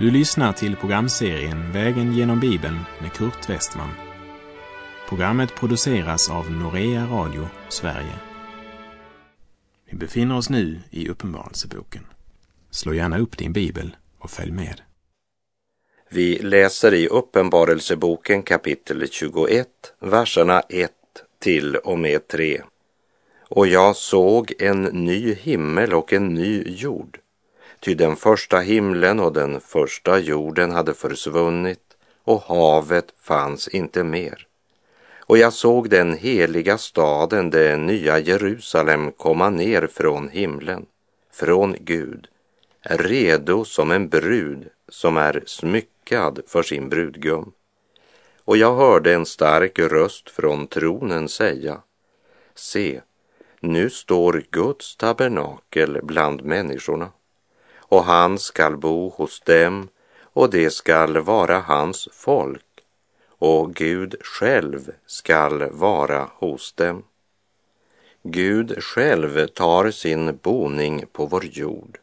Du lyssnar till programserien Vägen genom Bibeln med Kurt Westman. Programmet produceras av Norea Radio Sverige. Vi befinner oss nu i Uppenbarelseboken. Slå gärna upp din bibel och följ med. Vi läser i Uppenbarelseboken kapitel 21, verserna 1 till och med 3. Och jag såg en ny himmel och en ny jord. Ty den första himlen och den första jorden hade försvunnit och havet fanns inte mer. Och jag såg den heliga staden, det nya Jerusalem, komma ner från himlen, från Gud, redo som en brud som är smyckad för sin brudgum. Och jag hörde en stark röst från tronen säga, se, nu står Guds tabernakel bland människorna och han skall bo hos dem och det skall vara hans folk och Gud själv skall vara hos dem. Gud själv tar sin boning på vår jord.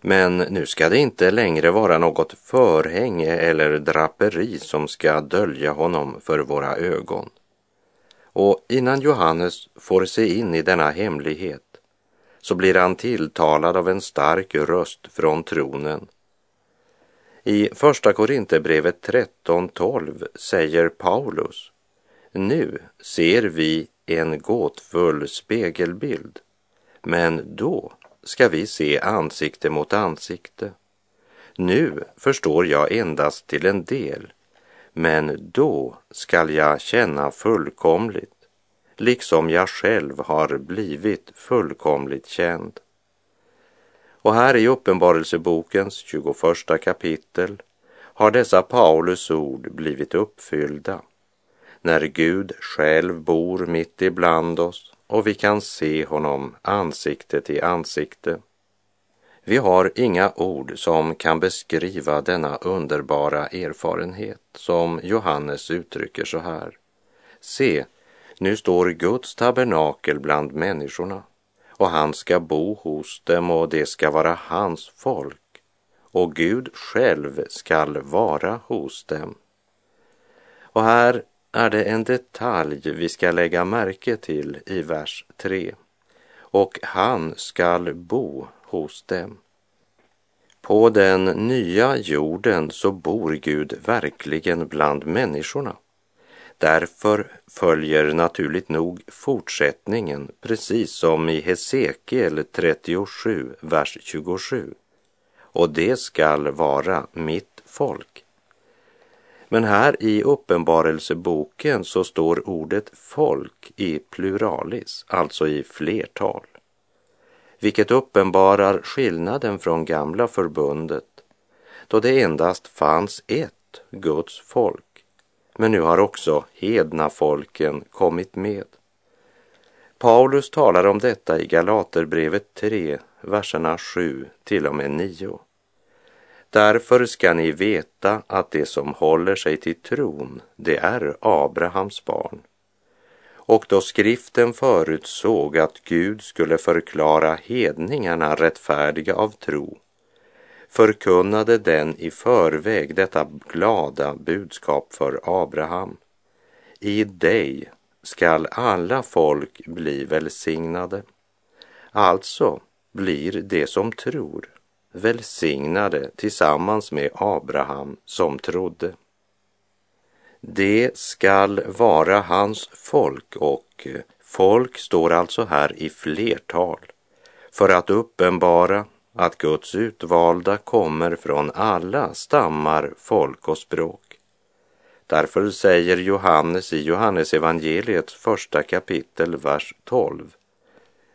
Men nu ska det inte längre vara något förhänge eller draperi som ska dölja honom för våra ögon. Och innan Johannes får se in i denna hemlighet så blir han tilltalad av en stark röst från tronen. I Första Korinthierbrevet 13.12 säger Paulus Nu ser vi en gåtfull spegelbild, men då ska vi se ansikte mot ansikte. Nu förstår jag endast till en del, men då skall jag känna fullkomligt liksom jag själv har blivit fullkomligt känd. Och här i Uppenbarelsebokens 21 kapitel har dessa Paulus ord blivit uppfyllda när Gud själv bor mitt ibland oss och vi kan se honom ansikte till ansikte. Vi har inga ord som kan beskriva denna underbara erfarenhet som Johannes uttrycker så här. Se, nu står Guds tabernakel bland människorna och han ska bo hos dem och det ska vara hans folk och Gud själv skall vara hos dem. Och här är det en detalj vi ska lägga märke till i vers 3. Och han skall bo hos dem. På den nya jorden så bor Gud verkligen bland människorna. Därför följer naturligt nog fortsättningen precis som i Hesekiel 37, vers 27. Och det skall vara mitt folk. Men här i Uppenbarelseboken så står ordet folk i pluralis, alltså i flertal. Vilket uppenbarar skillnaden från gamla förbundet då det endast fanns ett Guds folk men nu har också hedna folken kommit med. Paulus talar om detta i Galaterbrevet 3, verserna 7 till och med 9. Därför ska ni veta att det som håller sig till tron, det är Abrahams barn. Och då skriften förutsåg att Gud skulle förklara hedningarna rättfärdiga av tro förkunnade den i förväg detta glada budskap för Abraham. I dig skall alla folk bli välsignade. Alltså blir de som tror välsignade tillsammans med Abraham som trodde. Det skall vara hans folk och folk står alltså här i flertal för att uppenbara att Guds utvalda kommer från alla stammar, folk och språk. Därför säger Johannes i Johannesevangeliets första kapitel, vers 12.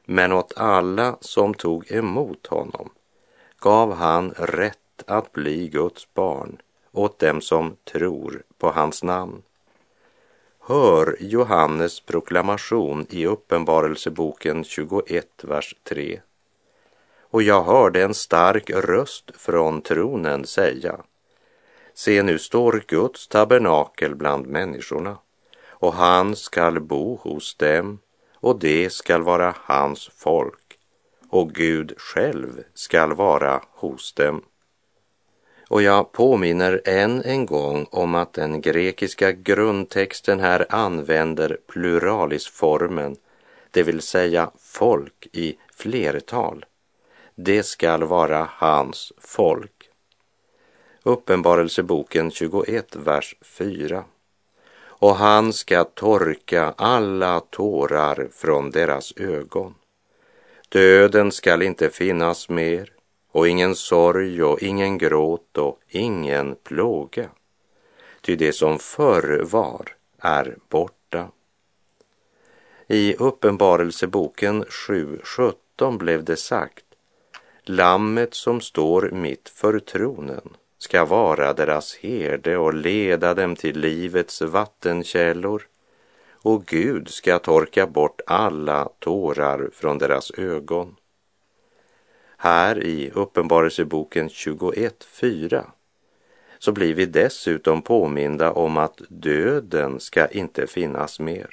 Men åt alla som tog emot honom gav han rätt att bli Guds barn, åt dem som tror på hans namn. Hör Johannes proklamation i Uppenbarelseboken 21, vers 3 och jag hörde en stark röst från tronen säga Se, nu står Guds tabernakel bland människorna och han skall bo hos dem och det skall vara hans folk och Gud själv skall vara hos dem. Och jag påminner än en gång om att den grekiska grundtexten här använder pluralisformen, det vill säga folk i flertal. Det skall vara hans folk. Uppenbarelseboken 21, vers 4. Och han ska torka alla tårar från deras ögon. Döden skall inte finnas mer och ingen sorg och ingen gråt och ingen plåga. Ty det som förr var är borta. I Uppenbarelseboken 7.17 blev det sagt Lammet som står mitt för tronen ska vara deras herde och leda dem till livets vattenkällor och Gud ska torka bort alla tårar från deras ögon. Här i Uppenbarelseboken 21.4 så blir vi dessutom påminda om att döden ska inte finnas mer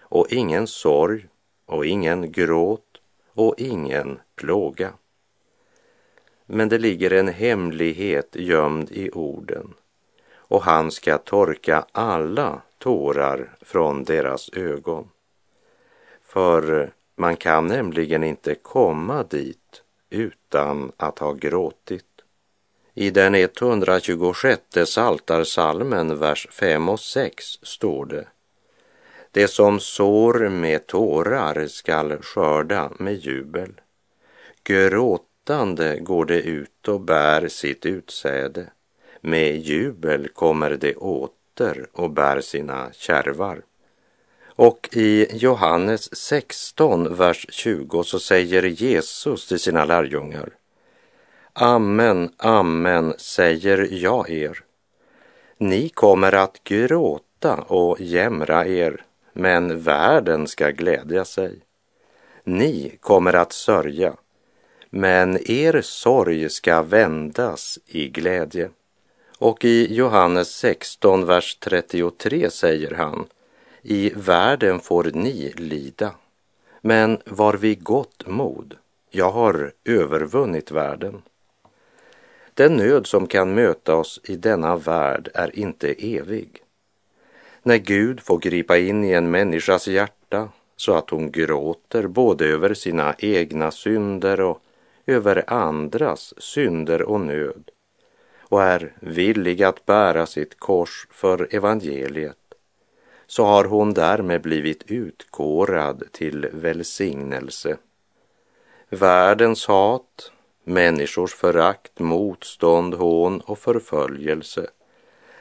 och ingen sorg och ingen gråt och ingen plåga. Men det ligger en hemlighet gömd i orden och han ska torka alla tårar från deras ögon. För man kan nämligen inte komma dit utan att ha gråtit. I den 126 saltarsalmen, vers 5 och 6 står det Det som sår med tårar skall skörda med jubel. Gråtande går det ut och bär sitt utsäde. Med jubel kommer det åter och bär sina kärvar. Och i Johannes 16, vers 20 så säger Jesus till sina lärjungar Amen, amen säger jag er. Ni kommer att gråta och jämra er, men världen ska glädja sig. Ni kommer att sörja, men er sorg ska vändas i glädje. Och i Johannes 16, vers 33 säger han i världen får ni lida, men var vid gott mod. Jag har övervunnit världen. Den nöd som kan möta oss i denna värld är inte evig. När Gud får gripa in i en människas hjärta så att hon gråter både över sina egna synder och över andras synder och nöd och är villig att bära sitt kors för evangeliet så har hon därmed blivit utkårad till välsignelse. Världens hat, människors förakt, motstånd, hån och förföljelse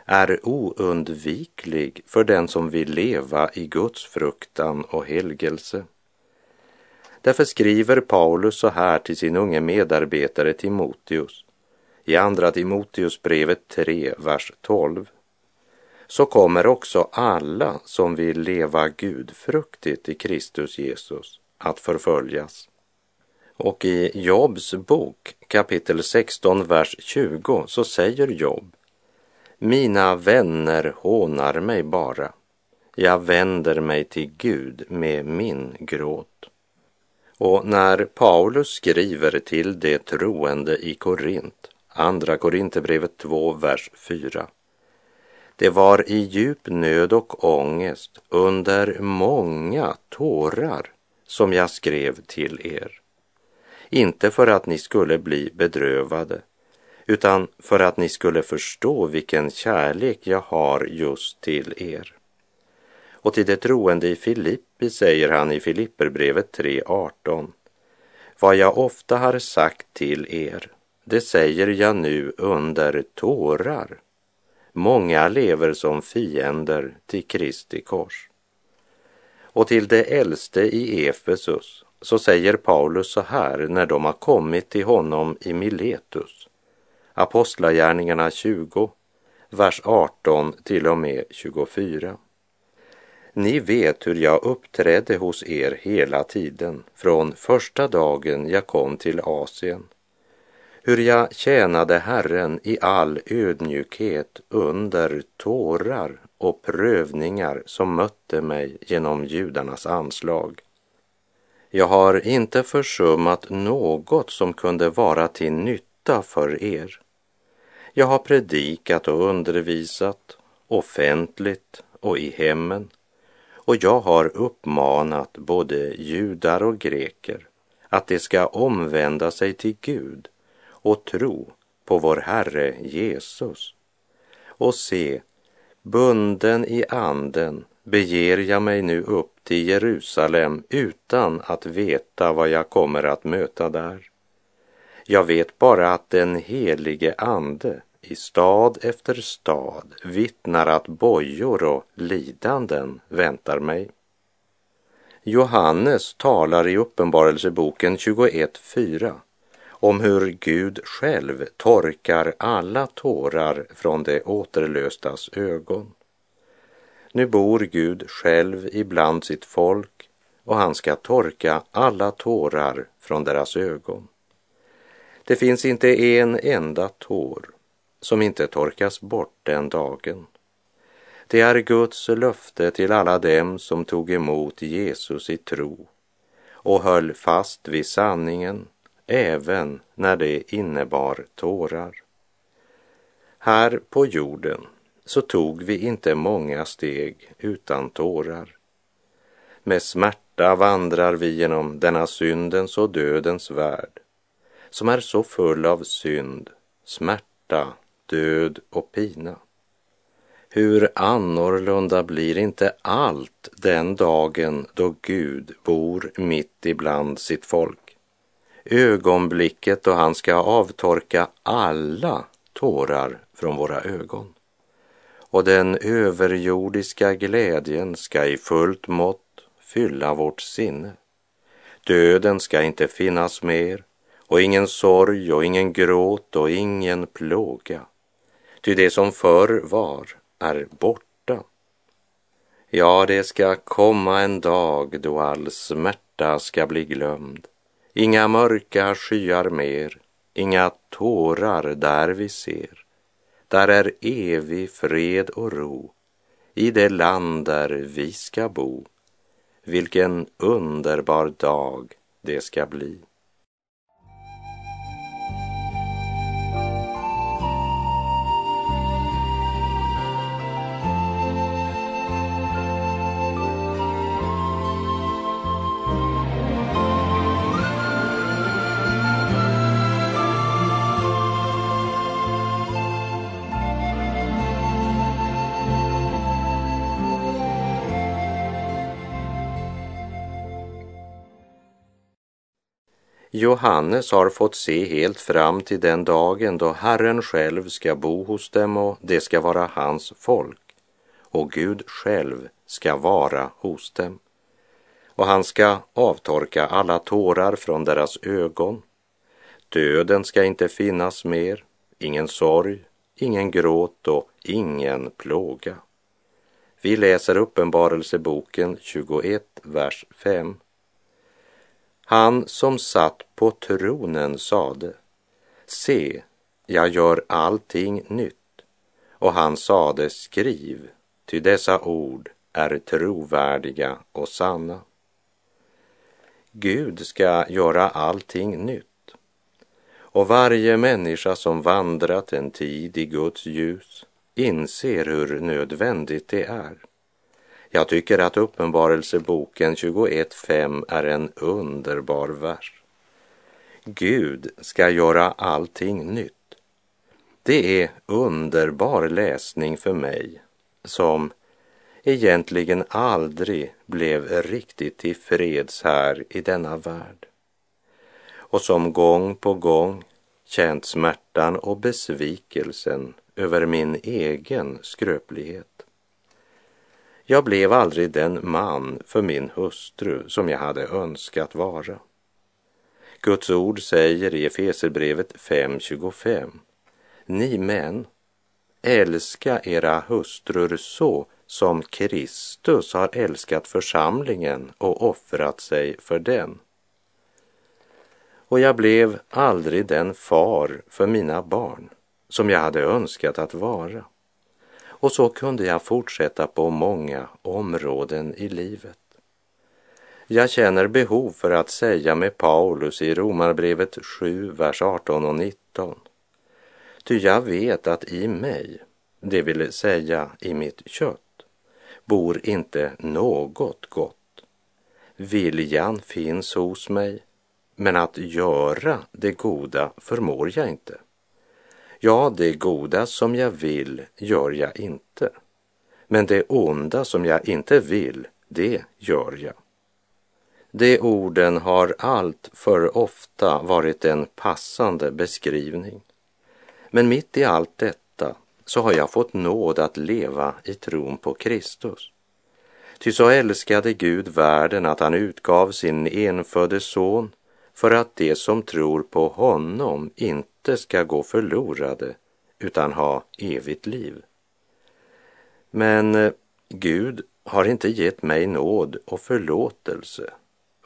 är oundviklig för den som vill leva i Guds fruktan och helgelse. Därför skriver Paulus så här till sin unge medarbetare Timoteus i Andra Timoteusbrevet 3, vers 12 så kommer också alla som vill leva gudfruktigt i Kristus Jesus att förföljas. Och i Jobs bok kapitel 16, vers 20 så säger Job Mina vänner hånar mig bara. Jag vänder mig till Gud med min gråt. Och när Paulus skriver till de troende i Korint, Andra Korinthierbrevet 2, vers 4 det var i djup nöd och ångest under många tårar som jag skrev till er. Inte för att ni skulle bli bedrövade, utan för att ni skulle förstå vilken kärlek jag har just till er. Och till det troende i Filippi säger han i Filipperbrevet 3.18. Vad jag ofta har sagt till er, det säger jag nu under tårar Många lever som fiender till Kristi kors. Och till det äldste i Efesus så säger Paulus så här när de har kommit till honom i Miletus. Apostlagärningarna 20, vers 18 till och med 24. Ni vet hur jag uppträdde hos er hela tiden, från första dagen jag kom till Asien hur jag tjänade Herren i all ödmjukhet under tårar och prövningar som mötte mig genom judarnas anslag. Jag har inte försummat något som kunde vara till nytta för er. Jag har predikat och undervisat offentligt och i hemmen och jag har uppmanat både judar och greker att de ska omvända sig till Gud och tro på vår Herre Jesus. Och se, bunden i anden beger jag mig nu upp till Jerusalem utan att veta vad jag kommer att möta där. Jag vet bara att den helige ande i stad efter stad vittnar att bojor och lidanden väntar mig. Johannes talar i Uppenbarelseboken 21.4 om hur Gud själv torkar alla tårar från de återlöstas ögon. Nu bor Gud själv ibland sitt folk och han ska torka alla tårar från deras ögon. Det finns inte en enda tår som inte torkas bort den dagen. Det är Guds löfte till alla dem som tog emot Jesus i tro och höll fast vid sanningen även när det innebar tårar. Här på jorden så tog vi inte många steg utan tårar. Med smärta vandrar vi genom denna syndens och dödens värld som är så full av synd, smärta, död och pina. Hur annorlunda blir inte allt den dagen då Gud bor mitt ibland sitt folk? Ögonblicket då han ska avtorka alla tårar från våra ögon. Och den överjordiska glädjen ska i fullt mått fylla vårt sinne. Döden ska inte finnas mer och ingen sorg och ingen gråt och ingen plåga. Ty det som förr var är borta. Ja, det ska komma en dag då all smärta ska bli glömd. Inga mörka skyar mer, inga tårar där vi ser. Där är evig fred och ro i det land där vi ska bo. Vilken underbar dag det ska bli. Johannes har fått se helt fram till den dagen då Herren själv ska bo hos dem och det ska vara hans folk och Gud själv ska vara hos dem. Och han ska avtorka alla tårar från deras ögon. Döden ska inte finnas mer, ingen sorg, ingen gråt och ingen plåga. Vi läser Uppenbarelseboken 21, vers 5. Han som satt på tronen sade, se, jag gör allting nytt. Och han sade, skriv, ty dessa ord är trovärdiga och sanna. Gud ska göra allting nytt. Och varje människa som vandrat en tid i Guds ljus inser hur nödvändigt det är. Jag tycker att Uppenbarelseboken 21.5 är en underbar vers. Gud ska göra allting nytt. Det är underbar läsning för mig som egentligen aldrig blev riktigt tillfreds här i denna värld och som gång på gång känt smärtan och besvikelsen över min egen skröplighet. Jag blev aldrig den man för min hustru som jag hade önskat vara. Guds ord säger i Efeserbrevet 5.25. Ni män, älska era hustrur så som Kristus har älskat församlingen och offrat sig för den. Och jag blev aldrig den far för mina barn som jag hade önskat att vara. Och så kunde jag fortsätta på många områden i livet. Jag känner behov för att säga med Paulus i Romarbrevet 7, vers 18 och 19. Ty jag vet att i mig, det vill säga i mitt kött, bor inte något gott. Viljan finns hos mig, men att göra det goda förmår jag inte. Ja, det goda som jag vill gör jag inte, men det onda som jag inte vill, det gör jag. De orden har allt för ofta varit en passande beskrivning. Men mitt i allt detta så har jag fått nåd att leva i tron på Kristus. Ty så älskade Gud världen att han utgav sin enfödde son för att de som tror på honom inte inte ska gå förlorade utan ha evigt liv. Men eh, Gud har inte gett mig nåd och förlåtelse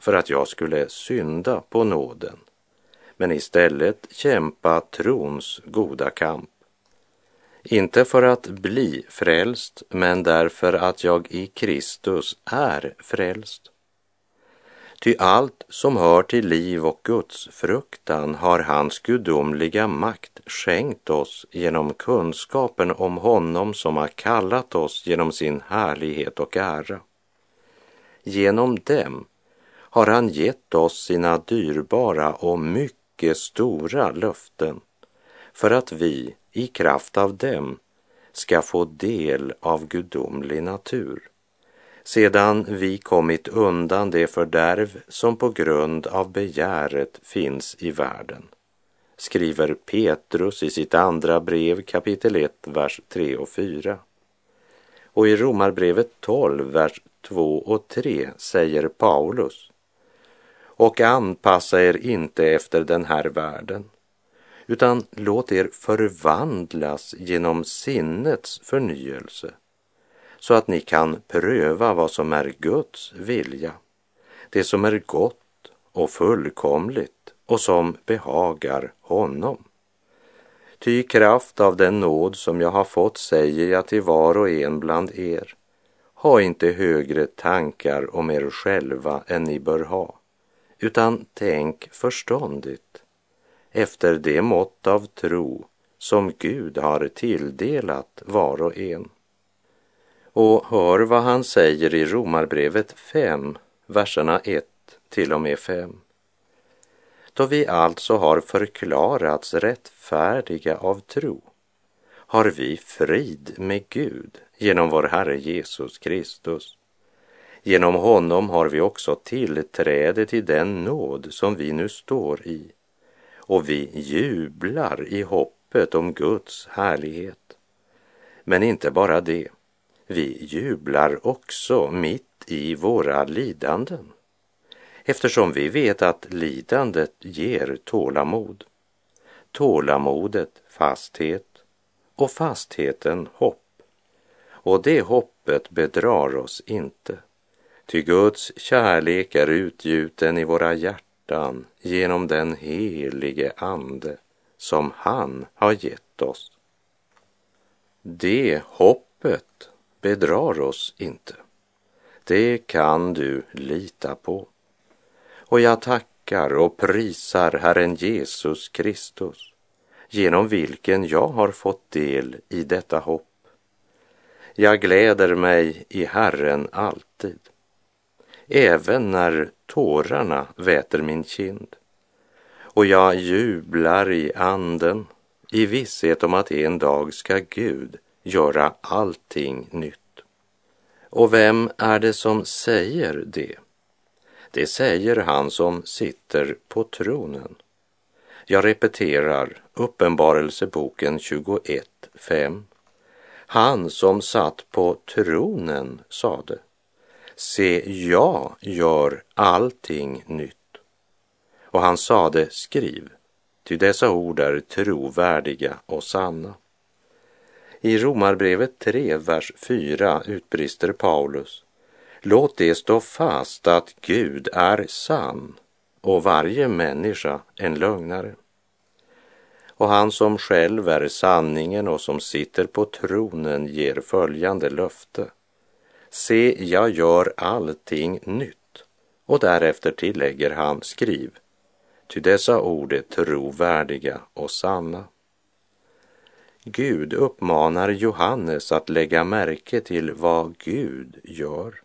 för att jag skulle synda på nåden, men istället kämpa trons goda kamp. Inte för att bli frälst, men därför att jag i Kristus är frälst. Ty allt som hör till liv och Guds fruktan har hans gudomliga makt skänkt oss genom kunskapen om honom som har kallat oss genom sin härlighet och ära. Genom dem har han gett oss sina dyrbara och mycket stora löften för att vi i kraft av dem ska få del av gudomlig natur sedan vi kommit undan det fördärv som på grund av begäret finns i världen, skriver Petrus i sitt andra brev kapitel 1, vers 3 och 4. Och i Romarbrevet 12, vers 2 och 3 säger Paulus och anpassa er inte efter den här världen, utan låt er förvandlas genom sinnets förnyelse så att ni kan pröva vad som är Guds vilja, det som är gott och fullkomligt och som behagar honom. Ty kraft av den nåd som jag har fått säger jag till var och en bland er, ha inte högre tankar om er själva än ni bör ha, utan tänk förståndigt efter det mått av tro som Gud har tilldelat var och en. Och hör vad han säger i Romarbrevet 5, verserna 1 till och med 5. Då vi alltså har förklarats rättfärdiga av tro har vi frid med Gud genom vår Herre Jesus Kristus. Genom honom har vi också tillträde till den nåd som vi nu står i och vi jublar i hoppet om Guds härlighet. Men inte bara det. Vi jublar också mitt i våra lidanden eftersom vi vet att lidandet ger tålamod. Tålamodet fasthet och fastheten hopp. Och det hoppet bedrar oss inte. Ty Guds kärlek är utgjuten i våra hjärtan genom den helige Ande som han har gett oss. Det hoppet bedrar oss inte. Det kan du lita på. Och jag tackar och prisar Herren Jesus Kristus, genom vilken jag har fått del i detta hopp. Jag gläder mig i Herren alltid, även när tårarna väter min kind. Och jag jublar i anden i visshet om att en dag ska Gud göra allting nytt. Och vem är det som säger det? Det säger han som sitter på tronen. Jag repeterar Uppenbarelseboken 21.5. Han som satt på tronen sade, se, jag gör allting nytt. Och han sade, skriv, ty dessa ord är trovärdiga och sanna. I Romarbrevet 3, vers 4 utbrister Paulus. Låt det stå fast att Gud är sann och varje människa en lögnare. Och han som själv är sanningen och som sitter på tronen ger följande löfte. Se, jag gör allting nytt. Och därefter tillägger han, skriv, ty dessa ord är trovärdiga och sanna. Gud uppmanar Johannes att lägga märke till vad Gud gör.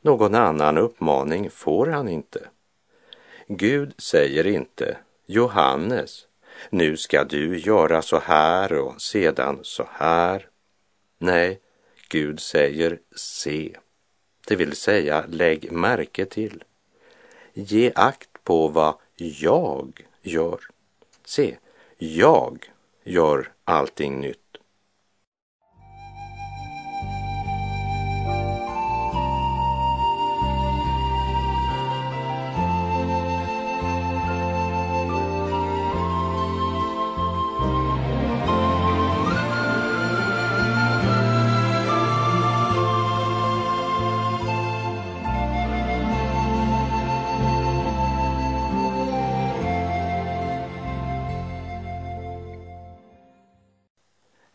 Någon annan uppmaning får han inte. Gud säger inte Johannes, nu ska du göra så här och sedan så här. Nej, Gud säger se, det vill säga lägg märke till. Ge akt på vad jag gör. Se, jag gör allting nytt.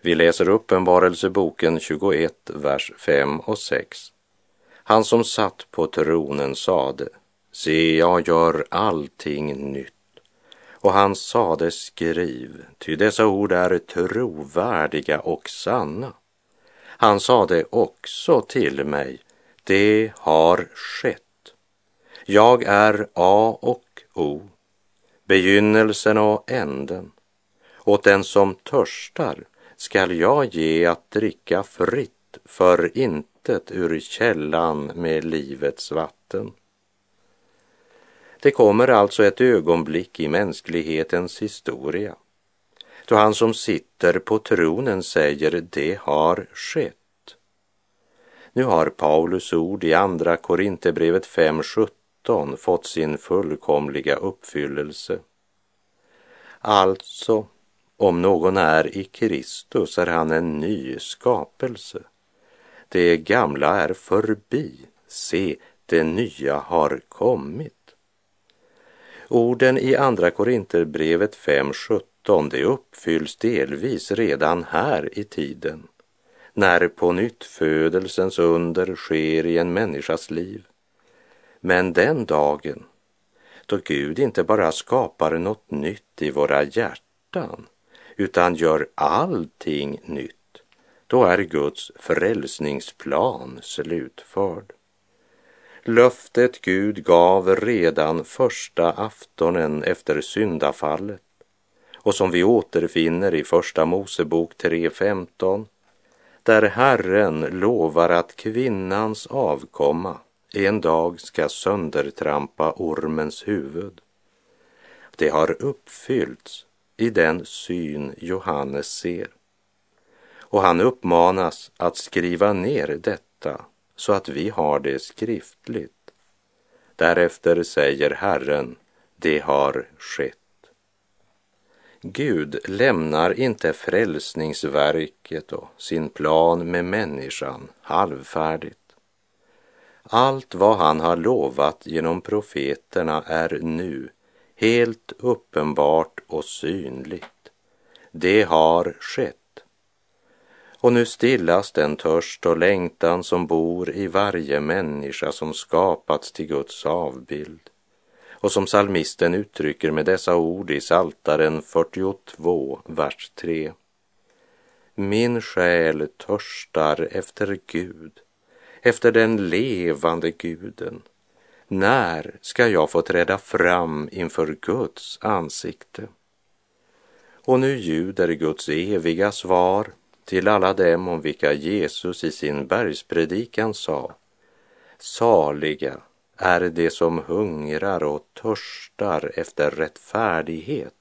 Vi läser Uppenbarelseboken 21, vers 5 och 6. Han som satt på tronen sade, se, jag gör allting nytt. Och han sade, skriv, ty dessa ord är trovärdiga och sanna. Han sade också till mig, det har skett. Jag är A och O, begynnelsen och änden. Åt den som törstar skall jag ge att dricka fritt för intet ur källan med livets vatten. Det kommer alltså ett ögonblick i mänsklighetens historia då han som sitter på tronen säger det har skett. Nu har Paulus ord i Andra Korinthierbrevet 5.17 fått sin fullkomliga uppfyllelse. Alltså om någon är i Kristus är han en ny skapelse. Det gamla är förbi, se, det nya har kommit. Orden i Andra Korinterbrevet 5.17, det uppfylls delvis redan här i tiden, när på nytt födelsens under sker i en människas liv. Men den dagen då Gud inte bara skapar något nytt i våra hjärtan, utan gör allting nytt, då är Guds frälsningsplan slutförd. Löftet Gud gav redan första aftonen efter syndafallet och som vi återfinner i Första Mosebok 3.15 där Herren lovar att kvinnans avkomma en dag ska söndertrampa ormens huvud. Det har uppfyllts i den syn Johannes ser. Och han uppmanas att skriva ner detta så att vi har det skriftligt. Därefter säger Herren, det har skett. Gud lämnar inte frälsningsverket och sin plan med människan halvfärdigt. Allt vad han har lovat genom profeterna är nu helt uppenbart och synligt. Det har skett. Och nu stillas den törst och längtan som bor i varje människa som skapats till Guds avbild och som salmisten uttrycker med dessa ord i Saltaren 42, vers 3. Min själ törstar efter Gud, efter den levande guden. När ska jag få träda fram inför Guds ansikte? Och nu ljuder Guds eviga svar till alla dem om vilka Jesus i sin bergspredikan sa Saliga är de som hungrar och törstar efter rättfärdighet,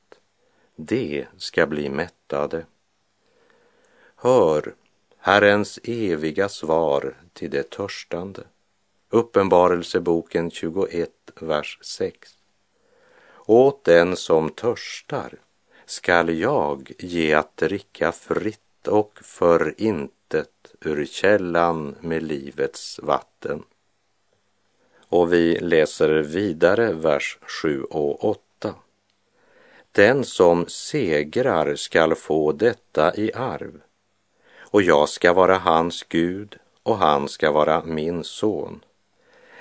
de ska bli mättade. Hör Herrens eviga svar till det törstande. Uppenbarelseboken 21, vers 6. Åt den som törstar skall jag ge att dricka fritt och för intet ur källan med livets vatten. Och vi läser vidare vers 7 och 8. Den som segrar skall få detta i arv och jag ska vara hans Gud och han ska vara min son.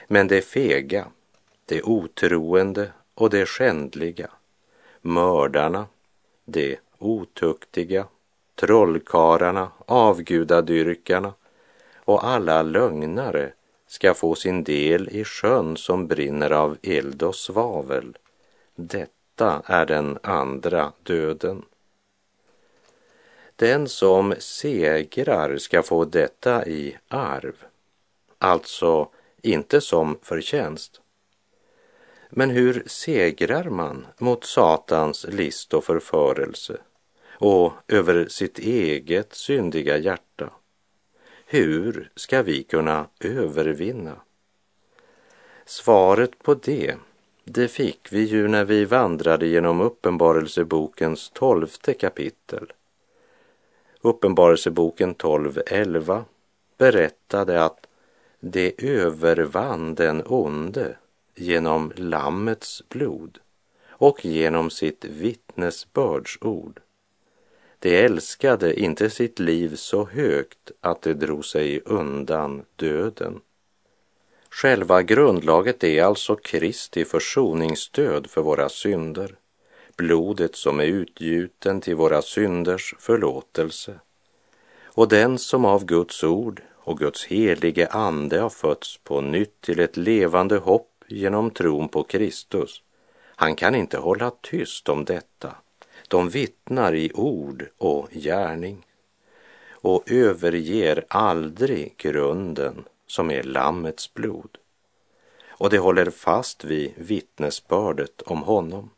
Men det fega, det otroende och det skändliga, mördarna, det otuktiga, trollkarlarna, avgudadyrkarna och alla lögnare ska få sin del i sjön som brinner av eld och svavel. Detta är den andra döden. Den som segrar ska få detta i arv, alltså inte som förtjänst. Men hur segrar man mot Satans list och förförelse och över sitt eget syndiga hjärta? Hur ska vi kunna övervinna? Svaret på det, det fick vi ju när vi vandrade genom Uppenbarelsebokens tolfte kapitel. Uppenbarelseboken 12.11 berättade att det övervann den onde genom Lammets blod och genom sitt vittnesbördsord. Det älskade inte sitt liv så högt att det drog sig undan döden. Själva grundlaget är alltså Kristi försoningsstöd för våra synder, blodet som är utgjuten till våra synders förlåtelse. Och den som av Guds ord och Guds helige ande har fötts på nytt till ett levande hopp genom tron på Kristus, han kan inte hålla tyst om detta de vittnar i ord och gärning och överger aldrig grunden som är Lammets blod. Och de håller fast vid vittnesbördet om honom.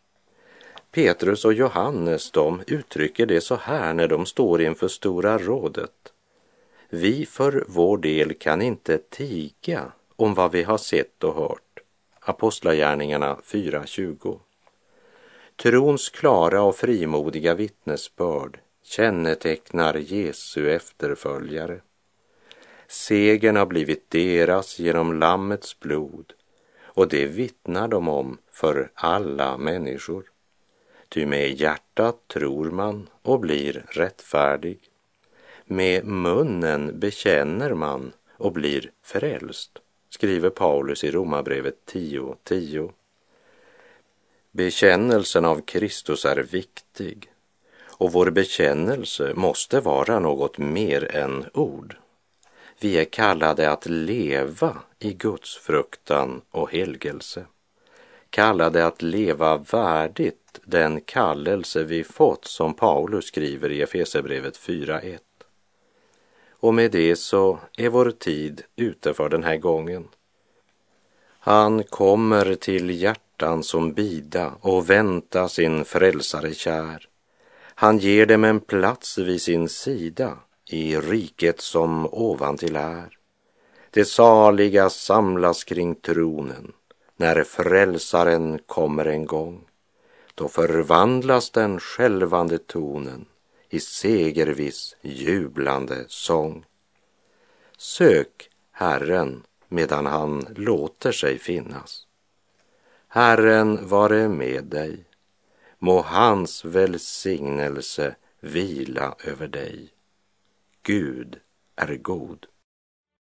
Petrus och Johannes, de uttrycker det så här när de står inför Stora rådet. Vi för vår del kan inte tiga om vad vi har sett och hört. Apostlagärningarna 4.20. Trons klara och frimodiga vittnesbörd kännetecknar Jesu efterföljare. Segern har blivit deras genom Lammets blod och det vittnar de om för alla människor. Ty med hjärtat tror man och blir rättfärdig. Med munnen bekänner man och blir frälst, skriver Paulus i Romarbrevet 10.10. 10. Bekännelsen av Kristus är viktig och vår bekännelse måste vara något mer än ord. Vi är kallade att leva i Guds fruktan och helgelse. Kallade att leva värdigt den kallelse vi fått som Paulus skriver i Efesebrevet 4.1. Och med det så är vår tid ute för den här gången. Han kommer till hjärtan som bida och vänta sin frälsare kär. Han ger dem en plats vid sin sida i riket som ovantill är. Det saliga samlas kring tronen när frälsaren kommer en gång. Då förvandlas den skälvande tonen i segerviss jublande sång. Sök Herren medan han låter sig finnas. Herren vare med dig. Må hans välsignelse vila över dig. Gud är god.